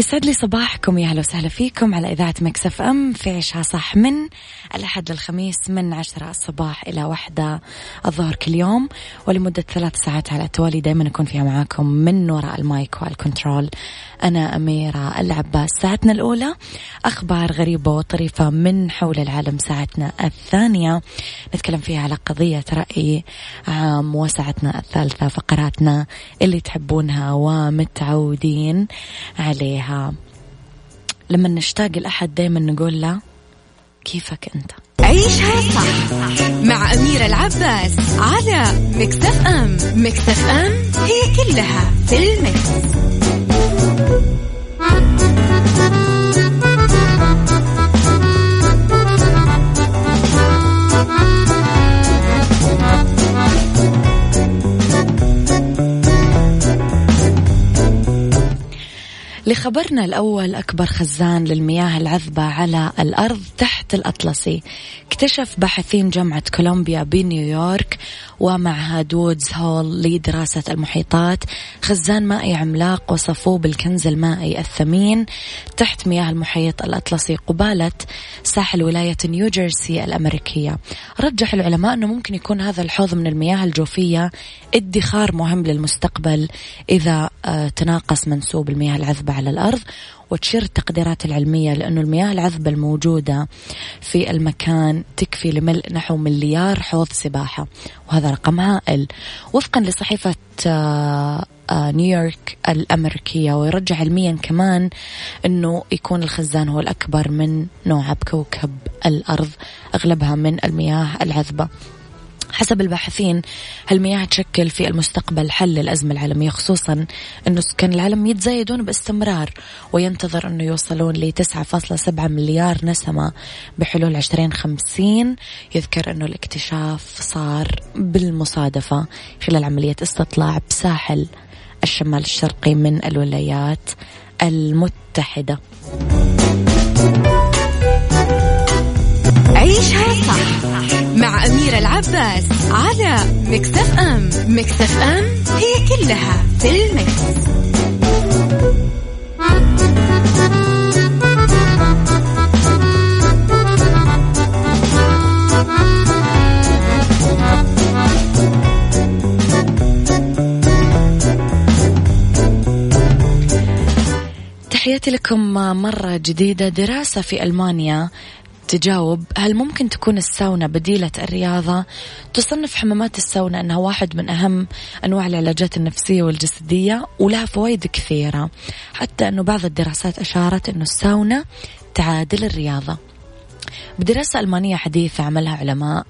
يسعد لي صباحكم يا أهلا وسهلا فيكم على إذاعة Mix FM في عيشها صح من الأحد للخميس من عشرة الصباح إلى واحدة الظهر كل يوم. ولمدة ثلاث ساعات على التوالي دائما أكون فيها معاكم من وراء ال mic وال control أنا أميرة العباس. ساعتنا الأولى أخبار غريبة وطريفة من حول العالم ساعتنا الثانية. نتكلم فيها على قضية رأي عام وساعتنا الثالثة فقراتنا اللي تحبونها ومتعودين عليها. لما نشتاق الأحد دايما نقول له كيفك أنت عيشها صح مع أميرة العباس على مكتف أم مكتف أم هي كلها في المكس. لخبرنا الأول أكبر خزان للمياه العذبة على الأرض تحت الأطلسي. اكتشف باحثين جامعة كولومبيا بنيويورك ومعهد وودز هول لدراسة المحيطات. خزان مائي عملاق وصفوه بالكنز المائي الثمين تحت مياه المحيط الأطلسي قبالة ساحل ولاية نيوجيرسي الأمريكية. رجح العلماء أنه ممكن يكون هذا الحوض من المياه الجوفية ادخار مهم للمستقبل إذا آه، تناقص منسوب المياه العذبة. على الأرض وتشير التقديرات العلمية لأنه المياه العذبة الموجودة في المكان تكفي لملء نحو مليار حوض سباحة وهذا رقم هائل وفقا لصحيفة آه، آه، نيويورك الأمريكية ويرجح علميا كمان أنه يكون الخزان هو الأكبر من نوعه بكوكب الأرض أغلبها من المياه العذبة. حسب الباحثين هالمياه تشكل في المستقبل حل للأزمة العالمية خصوصا أنه سكان العالم يتزايدون باستمرار وينتظر أنه يوصلون ل 9.7 مليار نسمة بحلول 2050 يذكر أنه الاكتشاف صار بالمصادفة خلال عملية استطلاع بساحل الشمال الشرقي من الولايات المتحدة. عيشها صح. مع أميرة العباس على مكتف أم مكتف أم هي كلها في المكس. تحياتي لكم مرة جديدة دراسة في ألمانيا تجاوب هل ممكن تكون الساونا بديلة الرياضة؟ تصنف حمامات الساونا أنها واحد من أهم أنواع العلاجات النفسية والجسدية ولها فوائد كثيرة حتى أنه بعض الدراسات أشارت أنه الساونا تعادل الرياضة. بدراسة ألمانية حديثة عملها علماء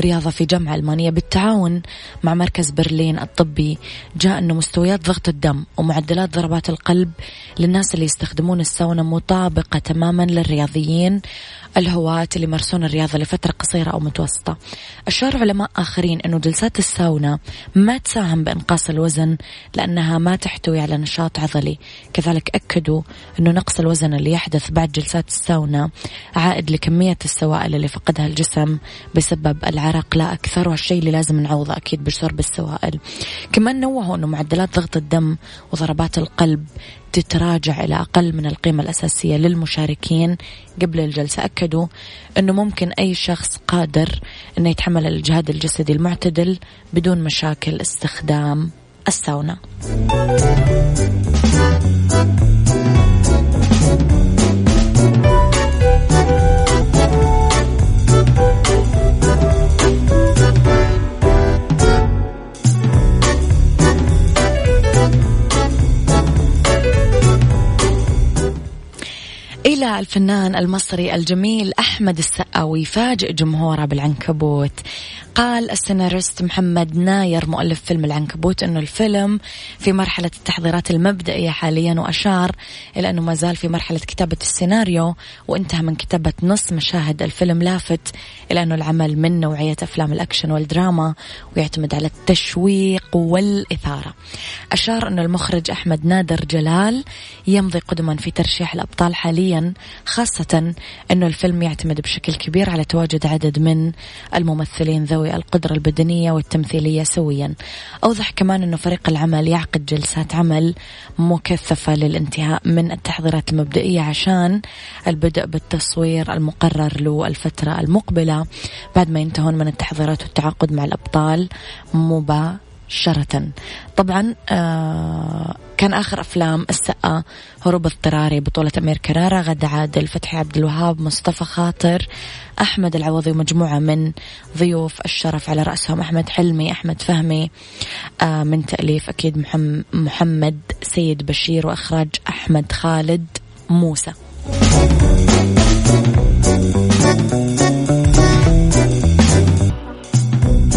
رياضة في جامعة ألمانية بالتعاون مع مركز برلين الطبي جاء أنه مستويات ضغط الدم ومعدلات ضربات القلب للناس اللي يستخدمون الساونا مطابقة تماما للرياضيين الهواة اللي يمارسون الرياضة لفترة قصيرة أو متوسطة. أشار علماء آخرين أنه جلسات الساونا ما تساهم بإنقاص الوزن لأنها ما تحتوي على نشاط عضلي. كذلك أكدوا أنه نقص الوزن اللي يحدث بعد جلسات الساونا عائد لكمية السوائل اللي فقدها الجسم بسبب العرق. لا أكثر والشيء اللي لازم نعوضه أكيد بشرب السوائل. كمان نوهوا أنه معدلات ضغط الدم وضربات القلب تتراجع إلى أقل من القيمة الأساسية للمشاركين قبل الجلسة. أكدوا أنه ممكن أي شخص قادر أنه يتحمل الجهاد الجسدي المعتدل بدون مشاكل استخدام الساونا. الفنان المصري الجميل أحمد السقا ويفاجئ جمهوره بالعنكبوت. قال السيناريست محمد ناير مؤلف فيلم العنكبوت أنه الفيلم في مرحلة التحضيرات المبدئية حاليا وأشار إلى أنه ما زال في مرحلة كتابة السيناريو وانتهى من كتابة نص مشاهد الفيلم لافت إلى أنه العمل من نوعية أفلام الأكشن والدراما ويعتمد على التشويق والإثارة. أشار أنه المخرج أحمد نادر جلال يمضي قدما في ترشيح الأبطال حاليا خاصة أنه الفيلم يعتمد بشكل كبير على تواجد عدد من الممثلين ذوي القدرة البدنية والتمثيلية سويا. أوضح كمان أنه فريق العمل يعقد جلسات عمل مكثفة للانتهاء من التحضيرات المبدئية عشان البدء بالتصوير المقرر له الفترة المقبلة بعد ما ينتهون من التحضيرات والتعاقد مع الأبطال مباشرة. مباشرة. طبعا آه كان آخر أفلام السقا هروب اضطراري بطولة أمير كرارة غدا عادل فتحي عبد الوهاب مصطفى خاطر أحمد العوضي ومجموعة من ضيوف الشرف على رأسهم أحمد حلمي أحمد فهمي آه من تأليف أكيد محمد سيد بشير وإخراج أحمد خالد موسى.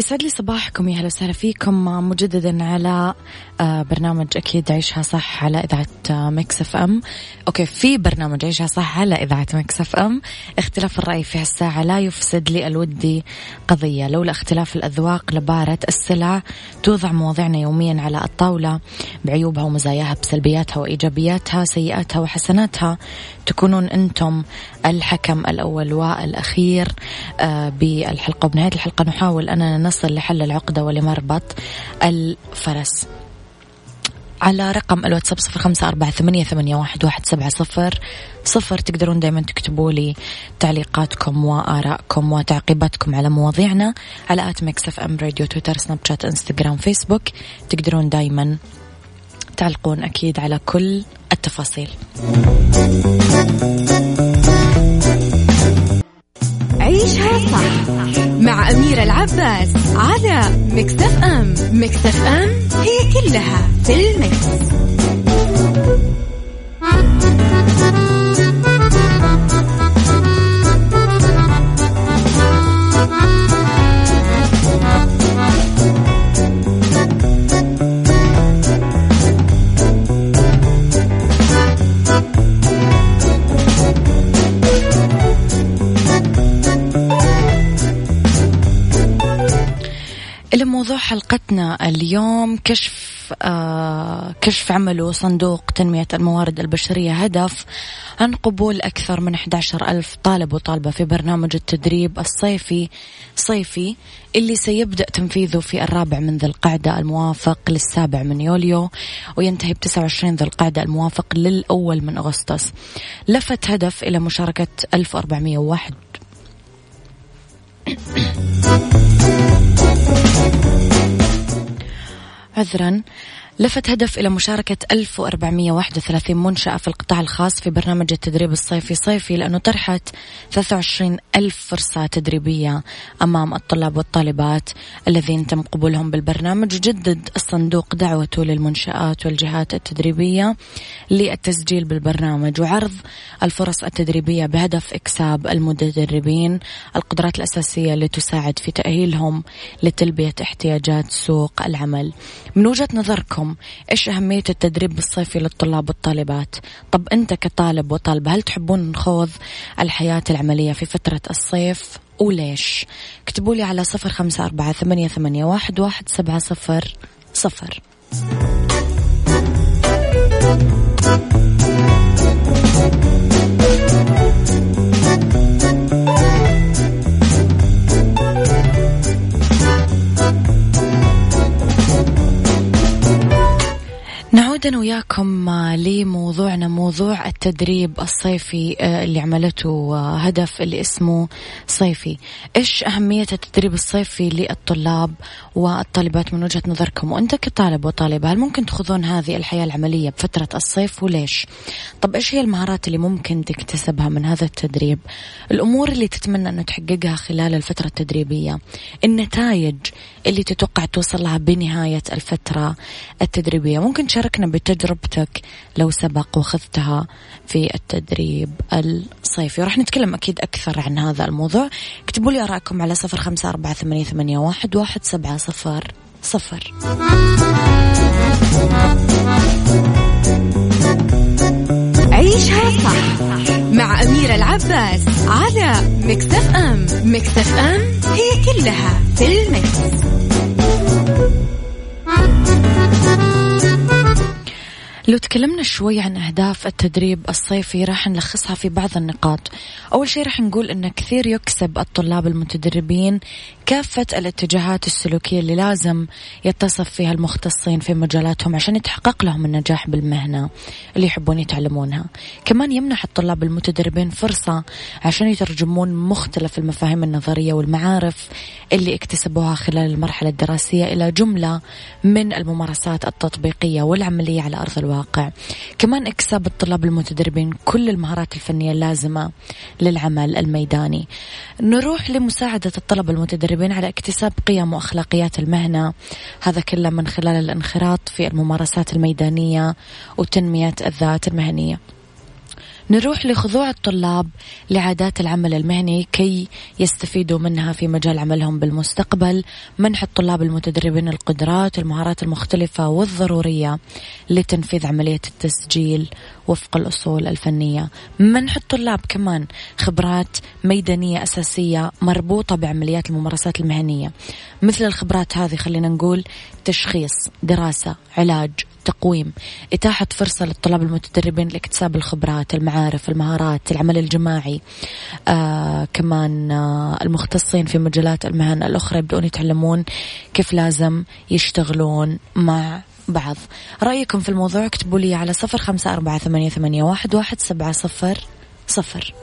يسعد لي صباحكم يا هلا وسهلا فيكم مجددا على آه، برنامج أكيد عيشها صح على إذاعة آه، Mix FM. okay في برنامج عيشها صح على إذاعة Mix FM. اختلاف الرأي في هالساعة لا يفسد للود قضية. لولا اختلاف الأذواق لباره السلع توضع مواضيعنا يوميا على الطاولة بعيوبها ومزاياها بسلبياتها وإيجابياتها سيئاتها وحسناتها. تكونون أنتم الحكم الأول والأخير آه، بالحلقة وبنهايه الحلقة نحاول أننا نصل لحل العقدة ولمربط الفرس. على رقم الواتساب صفر خمسة أربعة ثمانية, ثمانية واحد, واحد سبعة صفر صفر تقدرون دايما تكتبوا لي تعليقاتكم وآرائكم وتعقيباتكم على مواضيعنا على at Mix FM Radio تويتر سناب شات إنستغرام فيسبوك. تقدرون دايما تعلقون أكيد على كل التفاصيل عيشها صح مع أميرة العباس على Mix FM Mix FM it's all in the mix. اليوم كشف آه كشف عمله صندوق تنمية الموارد البشرية هدف عن قبول أكثر من 11 ألف طالب وطالبة في برنامج التدريب الصيفي صيفي اللي سيبدأ تنفيذه في الرابع من ذي القعدة الموافق للسابع من يوليو وينتهي ب 29 ذي القعدة الموافق للأول من أغسطس. لفت هدف إلى مشاركة 1401 عذرا. لفت هدف إلى مشاركة 1431 منشأة في القطاع الخاص في برنامج التدريب الصيفي صيفي لأنه طرحت 23 ألف فرصة تدريبية أمام الطلاب والطالبات الذين تم قبولهم بالبرنامج. وجدد الصندوق دعوته للمنشآت والجهات التدريبية للتسجيل بالبرنامج. وعرض الفرص التدريبية بهدف إكساب المتدربين. القدرات الأساسية اللي تساعد في تأهيلهم لتلبية احتياجات سوق العمل. من وجهة نظركم إيش أهمية التدريب الصيفي للطلاب والطالبات؟ طب أنت كطالب وطالبة هل تحبون نخوض الحياة العملية في فترة الصيف؟ وليش؟ اكتبوا لي على صفر خمسة أربعة ثمانية, ثمانية واحد, واحد سبعة صفر صفر. نعود وياكم آه، لموضوعنا موضوع التدريب الصيفي آه، اللي عملته آه، هدف اللي اسمه صيفي. إيش أهمية التدريب الصيفي للطلاب والطالبات من وجهة نظركم؟ وأنت كطالب وطالبة هل ممكن تخوضون هذه الحياة العملية بفترة الصيف وليش؟ طب إيش هي المهارات اللي ممكن تكتسبها من هذا التدريب؟ الأمور اللي تتمنى أنه تحققها خلال الفترة التدريبية؟ النتائج اللي تتوقع توصل لها بنهاية الفترة التدريبية؟ ممكن تشاركنا بتجربتك لو سبق وخذتها في التدريب الصيفي. وراح نتكلم أكيد أكثر عن هذا الموضوع. اكتبوا لي أراءكم على صفر خمسة أربعة ثمانية واحد واحد سبعة صفر صفر. عيشها صح مع أميرة العباس على مكتف أم مكتف أم هي كلها في المكس. لو تكلمنا شوي عن أهداف التدريب الصيفي راح نلخصها في بعض النقاط. أول شيء راح نقول أن كثير يكسب الطلاب المتدربين كافة الاتجاهات السلوكية اللي لازم يتصف فيها المختصين في مجالاتهم عشان يتحقق لهم النجاح بالمهنة اللي يحبون يتعلمونها. كمان يمنح الطلاب المتدربين فرصة عشان يترجمون مختلف المفاهيم النظرية والمعارف اللي اكتسبوها خلال المرحلة الدراسية إلى جملة من الممارسات التطبيقية والعملية على أرض الواقع. كمان إكساب الطلاب المتدربين كل المهارات الفنية اللازمة للعمل الميداني. نروح لمساعدة الطلبة المتدربين على اكتساب قيم وأخلاقيات المهنة. هذا كله من خلال الانخراط في الممارسات الميدانية وتنمية الذات المهنية. نروح لخضوع الطلاب لعادات العمل المهني كي يستفيدوا منها في مجال عملهم بالمستقبل. منح الطلاب المتدربين القدرات المهارات المختلفة والضرورية لتنفيذ عملية التسجيل وفق الأصول الفنية. منح الطلاب كمان خبرات ميدانية أساسية مربوطة بعمليات الممارسات المهنية. مثل الخبرات هذه خلينا نقول تشخيص دراسة علاج تقويم إتاحة فرصة للطلاب المتدربين لاكتساب الخبرات المعارف المهارات العمل الجماعي. آه كمان آه المختصين في مجالات المهن الأخرى يبدأون يتعلمون كيف لازم يشتغلون مع بعض. رأيكم في الموضوع؟ اكتبوا لي على صفر خمسة أربعة ثمانية, ثمانية واحد, واحد سبعة صفر صفر.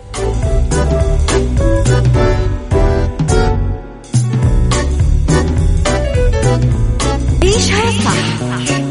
عيشها صح.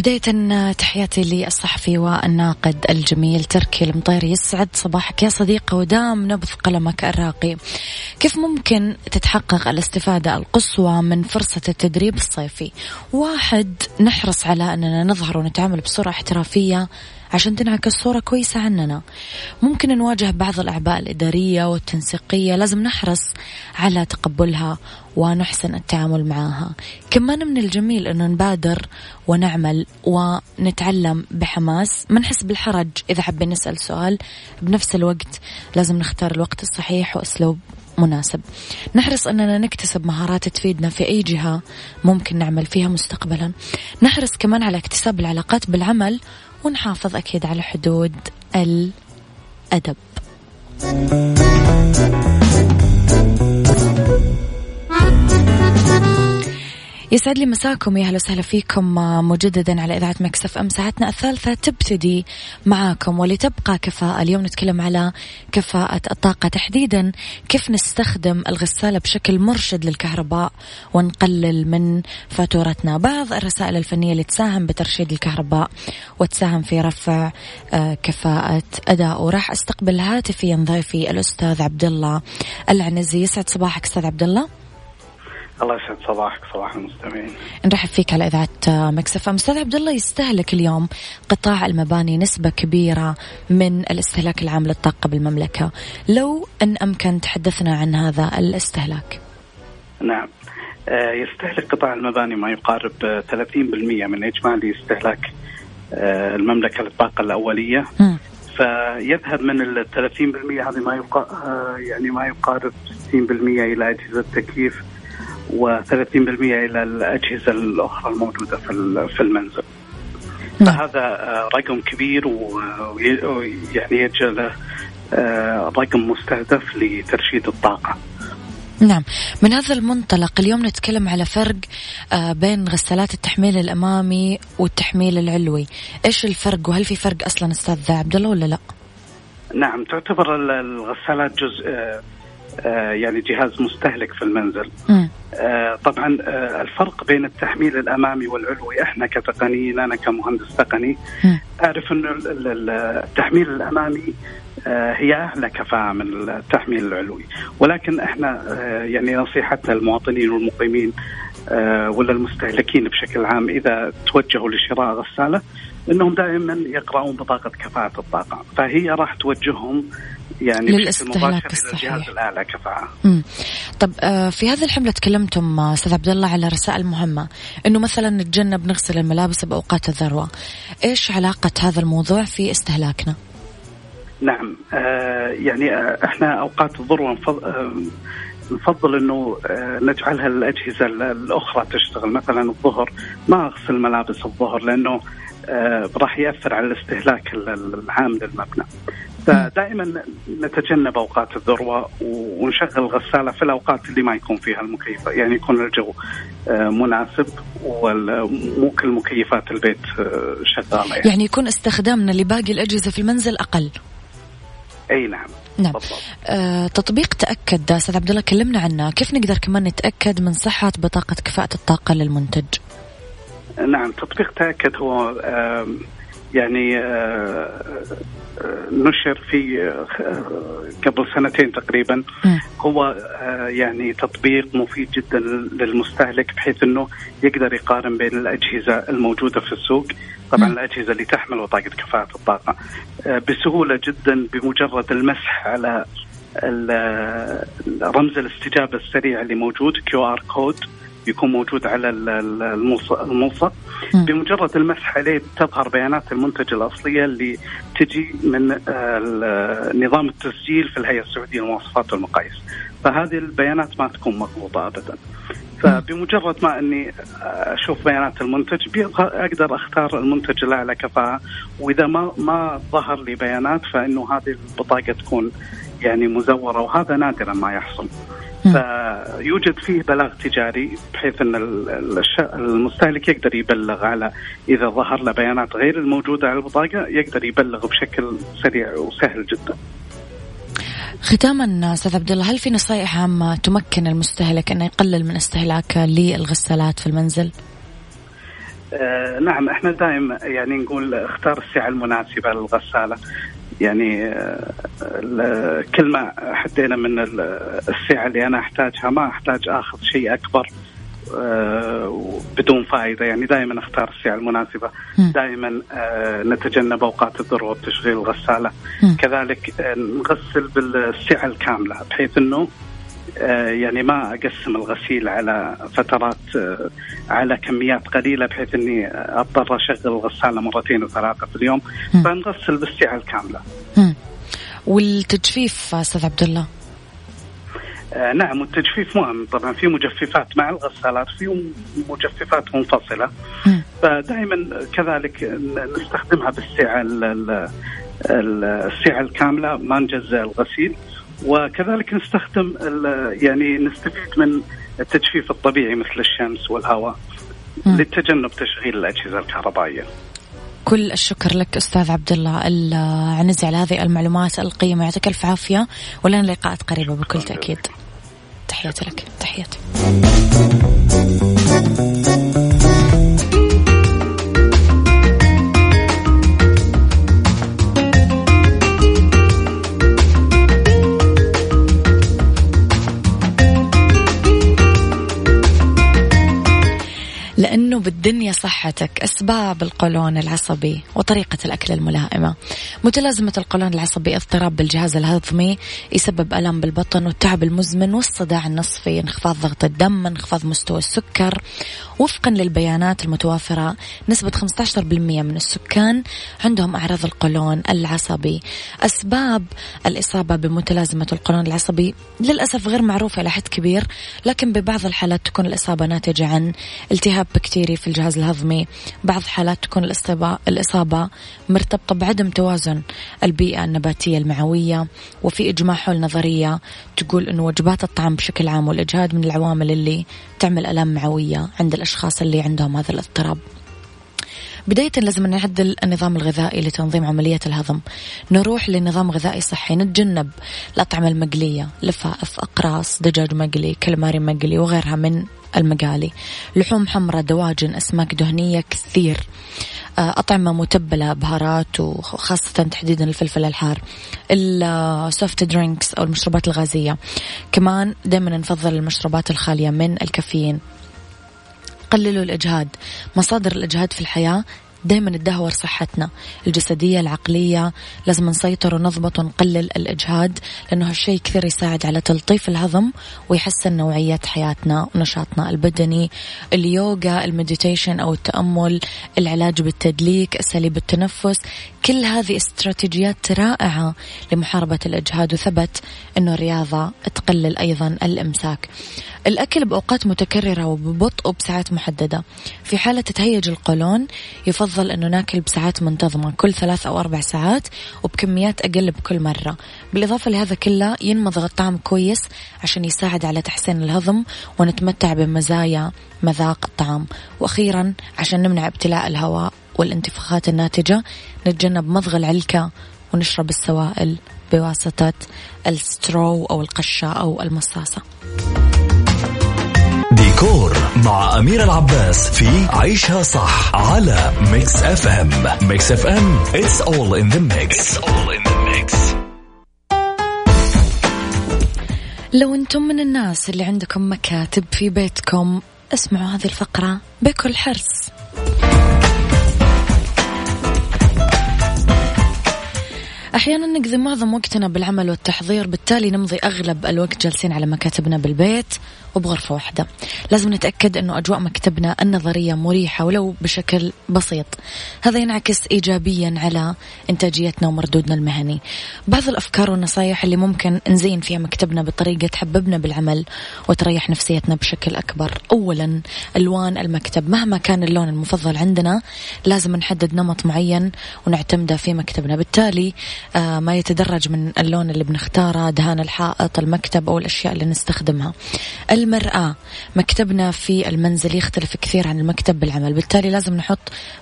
بداية تحياتي للصحفي والناقد الجميل تركي المطيري. يسعد صباحك يا صديقي ودام نبض قلمك الراقي. كيف ممكن تتحقق الاستفادة القصوى من فرصة التدريب الصيفي؟ واحد نحرص على أننا نظهر ونتعامل بصورة احترافية عشان تنعكس صورة كويسة عننا. ممكن نواجه بعض الأعباء الإدارية والتنسيقية. لازم نحرص على تقبلها ونحسن التعامل معها كمان من الجميل أنه نبادر ونعمل ونتعلم بحماس. ما نحس بالحرج. إذا حابين نسأل سؤال بنفس الوقت لازم نختار الوقت الصحيح وأسلوب مناسب. نحرص أننا نكتسب مهارات تفيدنا في أي جهة ممكن نعمل فيها مستقبلا. نحرص كمان على اكتساب العلاقات بالعمل ونحافظ أكيد على حدود الأدب. يسعد لي مساكم يا أهلا وسهلا فيكم مجددا على إذاعة مكسف إم. ساعتنا الثالثة تبتدي معاكم ولتبقى كفاءة. اليوم نتكلم على كفاءة الطاقة. تحديدا كيف نستخدم الغسالة بشكل مرشد للكهرباء ونقلل من فاتورتنا؟ بعض الرسائل الفنية اللي تساهم بترشيد الكهرباء وتساهم في رفع آه، كفاءة أداء. وراح أستقبل هاتفيا ضيفي الأستاذ عبد الله العنزي. يسعد صباحك أستاذ عبد الله الله يسعد صباحك صباح المستمعين. نرحب فيك على إذاعة مكسفه أستاذ عبد الله يستهلك اليوم قطاع المباني نسبة كبيرة من الاستهلاك العام للطاقة بالمملكة. لو أن أمكن تحدثنا عن هذا الاستهلاك. نعم. آه، يستهلك قطاع المباني ما يقارب 30% من إجمالي استهلاك آه، المملكة للطاقة الأولية. مم. فيذهب من ال 30% هذه ما يقا آه، يعني ما يقارب 60% إلى أجهزة تكييف و30% إلى الأجهزة الأخرى الموجودة في في المنزل. نعم. فهذا آه، رقم كبير ويعني يجعل له آه، رقم مستهدف لترشيد الطاقة. نعم من هذا المنطلق اليوم نتكلم على فرق آه، بين غسالات التحميل الأمامي والتحميل العلوي إيش الفرق وهل في فرق أصلا أستاذ عبد الله ولا لا نعم تعتبر ال- الغسالات جزء آه، يعني جهاز مستهلك في المنزل. مم. آه، طبعا آه، الفرق بين التحميل الأمامي والعلوي إحنا كتقنيين أنا كمهندس تقني. أعرف إنه ال- ال- ال- التحميل الأمامي آه، هي أعلى كفاءة من التحميل العلوي ولكن إحنا يعني نصيحتنا للمواطنين والمقيمين ولا المستهلكين بشكل عام إذا توجهوا لشراء غسالة إنهم دائما يقرؤون بطاقة كفاءة الطاقة فهي راح توجههم يعني بشكل للاستهلاك مباشر إلى. الجهاز الأعلى كفاءه مم. طب آه، في هذه الحملة تكلمتم آه، أستاذ عبد الله على رسائل مهمة إنه مثلا نتجنب نغسل الملابس بأوقات الذروة إيش علاقة هذا الموضوع في استهلاكنا نعم آه يعني آه إحنا أوقات الذروة نفضل, إنه نجعلها الاجهزه ال- الأخرى تشتغل مثلا الظهر ما أغسل ملابس الظهر لأنه راح يأثر على الاستهلاك ال- ال- العام للمبنى. فدائما نتجنب أوقات الذروة ونشغل الغساله في الأوقات اللي ما يكون فيها المكيف يعني يكون الجو آه مناسب ومو كل مكيفات البيت آه شغالة. يعني. يعني يكون استخدامنا لباقي الأجهزة في المنزل أقل. أي نعم. نعم. آه، تطبيق تأكد أستاذ عبد الله كلمنا عنه. كيف نقدر كمان نتأكد من صحة بطاقة كفاءة الطاقة للمنتج؟ نعم تطبيق تأكد هو آم، يعني آه، آه، نشر في آه، قبل سنتين تقريبا. هو يعني تطبيق مفيد جدا للمستهلك بحيث إنه يقدر يقارن بين الأجهزة الموجودة في السوق طبعا. الأجهزة اللي تحمل بطاقه كفاءة الطاقة بسهولة جدا بمجرد المسح على رمز الاستجابة السريع اللي موجود QR code يكون موجود على ال- ال- الملصق. بمجرد المسح عليه تظهر بيانات المنتج الأصلية اللي تجي من آه، نظام التسجيل في الهيئة السعودية للمواصفات والمقاييس فهذه البيانات ما تكون مضبوطة ابدا فبمجرد ما أني أشوف بيانات المنتج أقدر أختار المنتج الأعلى كفاءة وإذا ما ما ظهر لي بيانات فإنه هذه البطاقة تكون يعني مزورة وهذا نادرا ما يحصل. فيوجد فيه بلاغ تجاري بحيث أن المستهلك يقدر يبلغ على إذا ظهر له بيانات غير الموجودة على البطاقة يقدر يبلغ بشكل سريع وسهل جدا. ختاما أستاذ عبد الله هل في نصائح عامة تمكن المستهلك أنه يقلل من استهلاكه للغسالات في المنزل؟ آه نعم إحنا دائما يعني نقول اختار السعة المناسبة للغسالة يعني آه كل ما حدينا من ال- السعه اللي أنا أحتاجها ما أحتاج آخذ شيء أكبر آه بدون فائدة يعني دائما أختار السعه المناسبة. دائما آه نتجنب أوقات الذروه بتشغيل الغساله. كذلك نغسل بالسعه الكامله بحيث إنه يعني ما أقسم الغسيل على فترات آه، على كميات قليلة بحيث إني أضطر أشغل الغسالة مرتين وثلاثة في اليوم. فنغسل بالسعه الكامله. مم. والتجفيف أستاذ عبد الله آه، نعم والتجفيف مهم طبعا في مجففات مع الغسالات في مجففات منفصلة مم. فدائما كذلك نستخدمها بالسعه ال- ال- ال- السعه الكاملة ما نجزء الغسيل وكذلك نستخدم يعني نستفيد من التجفيف الطبيعي مثل الشمس والهواء. لتجنب تشغيل الأجهزة الكهربائية. كل الشكر لك أستاذ عبد الله العنزي على هذه المعلومات. القيمة يعطيك ألف عافية. ولنا لقاءات قريبة بكل تأكيد. تحياتي لك. تحياتي. الدنيا صحتك أسباب القولون العصبي وطريقة الأكل الملائمة. متلازمة القولون العصبي اضطراب بالجهاز الهضمي يسبب ألم بالبطن والتعب المزمن والصداع النصفي انخفاض ضغط الدم انخفاض مستوى السكر وفقا للبيانات المتوافرة نسبة 15% من السكان عندهم أعراض القولون العصبي. أسباب الإصابة بمتلازمة القولون العصبي للأسف غير معروفة إلى حد كبير لكن ببعض الحالات تكون الإصابة ناتجة عن التهاب بكتيري في الجهاز الهضمي. بعض حالات تكون الإصابة, مرتبطة بعدم توازن البيئة النباتية المعوية وفي إجماع حول نظرية تقول أنه وجبات الطعام بشكل عام والإجهاد من العوامل اللي تعمل ألام معوية عند الأشخاص. اللي عندهم هذا الاضطراب. بداية لازم نعدل النظام الغذائي لتنظيم عملية الهضم. نروح لنظام غذائي صحي نتجنب الأطعمة المقلية لفائف أقراص دجاج مقلي كالماري مقلي وغيرها من المقالي. لحوم حمراء دواجن أسماك دهنية كثير. آه، أطعمة متبلة بهارات وخاصة تحديدا الفلفل الحار. ال soft drinks أو المشروبات الغازية. كمان دائما نفضل المشروبات الخالية من الكافيين. قللوا الإجهاد مصادر الإجهاد في الحياة دائما تدهور صحتنا الجسدية العقلية. لازم نسيطر ونضبط ونقلل الإجهاد لأنه هالشيء كثير يساعد على تلطيف الهضم ويحسن نوعية حياتنا ونشاطنا البدني. اليوغا المديتيشن أو التأمل العلاج بالتدليك أساليب التنفس كل هذه استراتيجيات رائعة لمحاربة الإجهاد. وثبت أنه الرياضة تقلل أيضا الإمساك. الأكل بأوقات متكررة وببطء وبساعات محددة. في حالة تتهيج القولون يفضل أنه ناكل بساعات منتظمة كل ثلاث أو أربع ساعات وبكميات أقل بكل مرة. بالإضافة لهذا كله ينمضغ الطعام كويس عشان يساعد على تحسين الهضم ونتمتع بمزايا مذاق الطعام وأخيرا عشان نمنع ابتلاء الهواء والانتفاخات الناتجة نتجنب مضغ العلكة ونشرب السوائل بواسطة السترو أو القشة أو المصاصة. ديكور مع أميرة العباس في عيشها صح على Mix FM Mix FM it's all in the mix. It's all in the mix. لو أنتم من الناس اللي عندكم مكاتب في بيتكم اسمعوا هذه الفقرة بكل حرص. أحيانا نقضي معظم وقتنا بالعمل والتحضير بالتالي نمضي أغلب الوقت جالسين على مكاتبنا بالبيت. وبغرفة واحدة. لازم نتأكد أنه أجواء مكتبنا النظرية مريحة ولو بشكل بسيط. هذا ينعكس إيجابيا على إنتاجيتنا ومردودنا المهني. بعض الأفكار والنصايح اللي ممكن نزين فيها مكتبنا بطريقة تحببنا بالعمل وتريح نفسيتنا بشكل أكبر. أولا ألوان المكتب. مهما كان اللون المفضل عندنا لازم نحدد نمط معين ونعتمده في مكتبنا. بالتالي آه، ما يتدرج من اللون اللي بنختاره دهان الحائط المكتب أو الأشياء اللي نستخدمها. المرآة. مكتبنا في المنزل يختلف كثير عن المكتب بالعمل بالتالي لازم نحط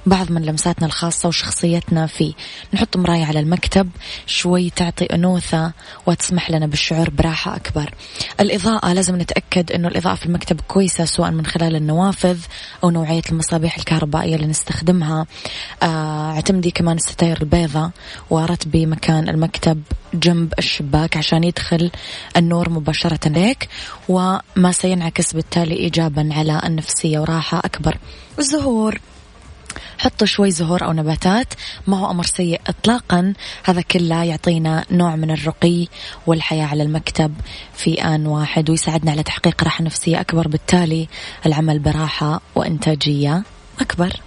بعض من لمساتنا الخاصة وشخصيتنا فيه. نحط مراية على المكتب شوي تعطي أنوثة وتسمح لنا بالشعور براحة أكبر. الإضاءة لازم نتأكد أنه الإضاءة في المكتب كويسة سواء من خلال النوافذ أو نوعية المصابيح الكهربائية اللي نستخدمها. آه، اعتمدي كمان الستاير البيضاء ورتبي مكان المكتب. جنب الشباك عشان يدخل النور مباشرة ليك وما سينعكس بالتالي إيجابا على النفسية وراحة أكبر. الزهور. حطوا شوي زهور أو نباتات ما هو أمر سيء إطلاقا. هذا كله يعطينا نوع من الرقي والحياة على المكتب في آن واحد ويساعدنا على تحقيق راحة نفسية أكبر. بالتالي العمل براحة وإنتاجية أكبر.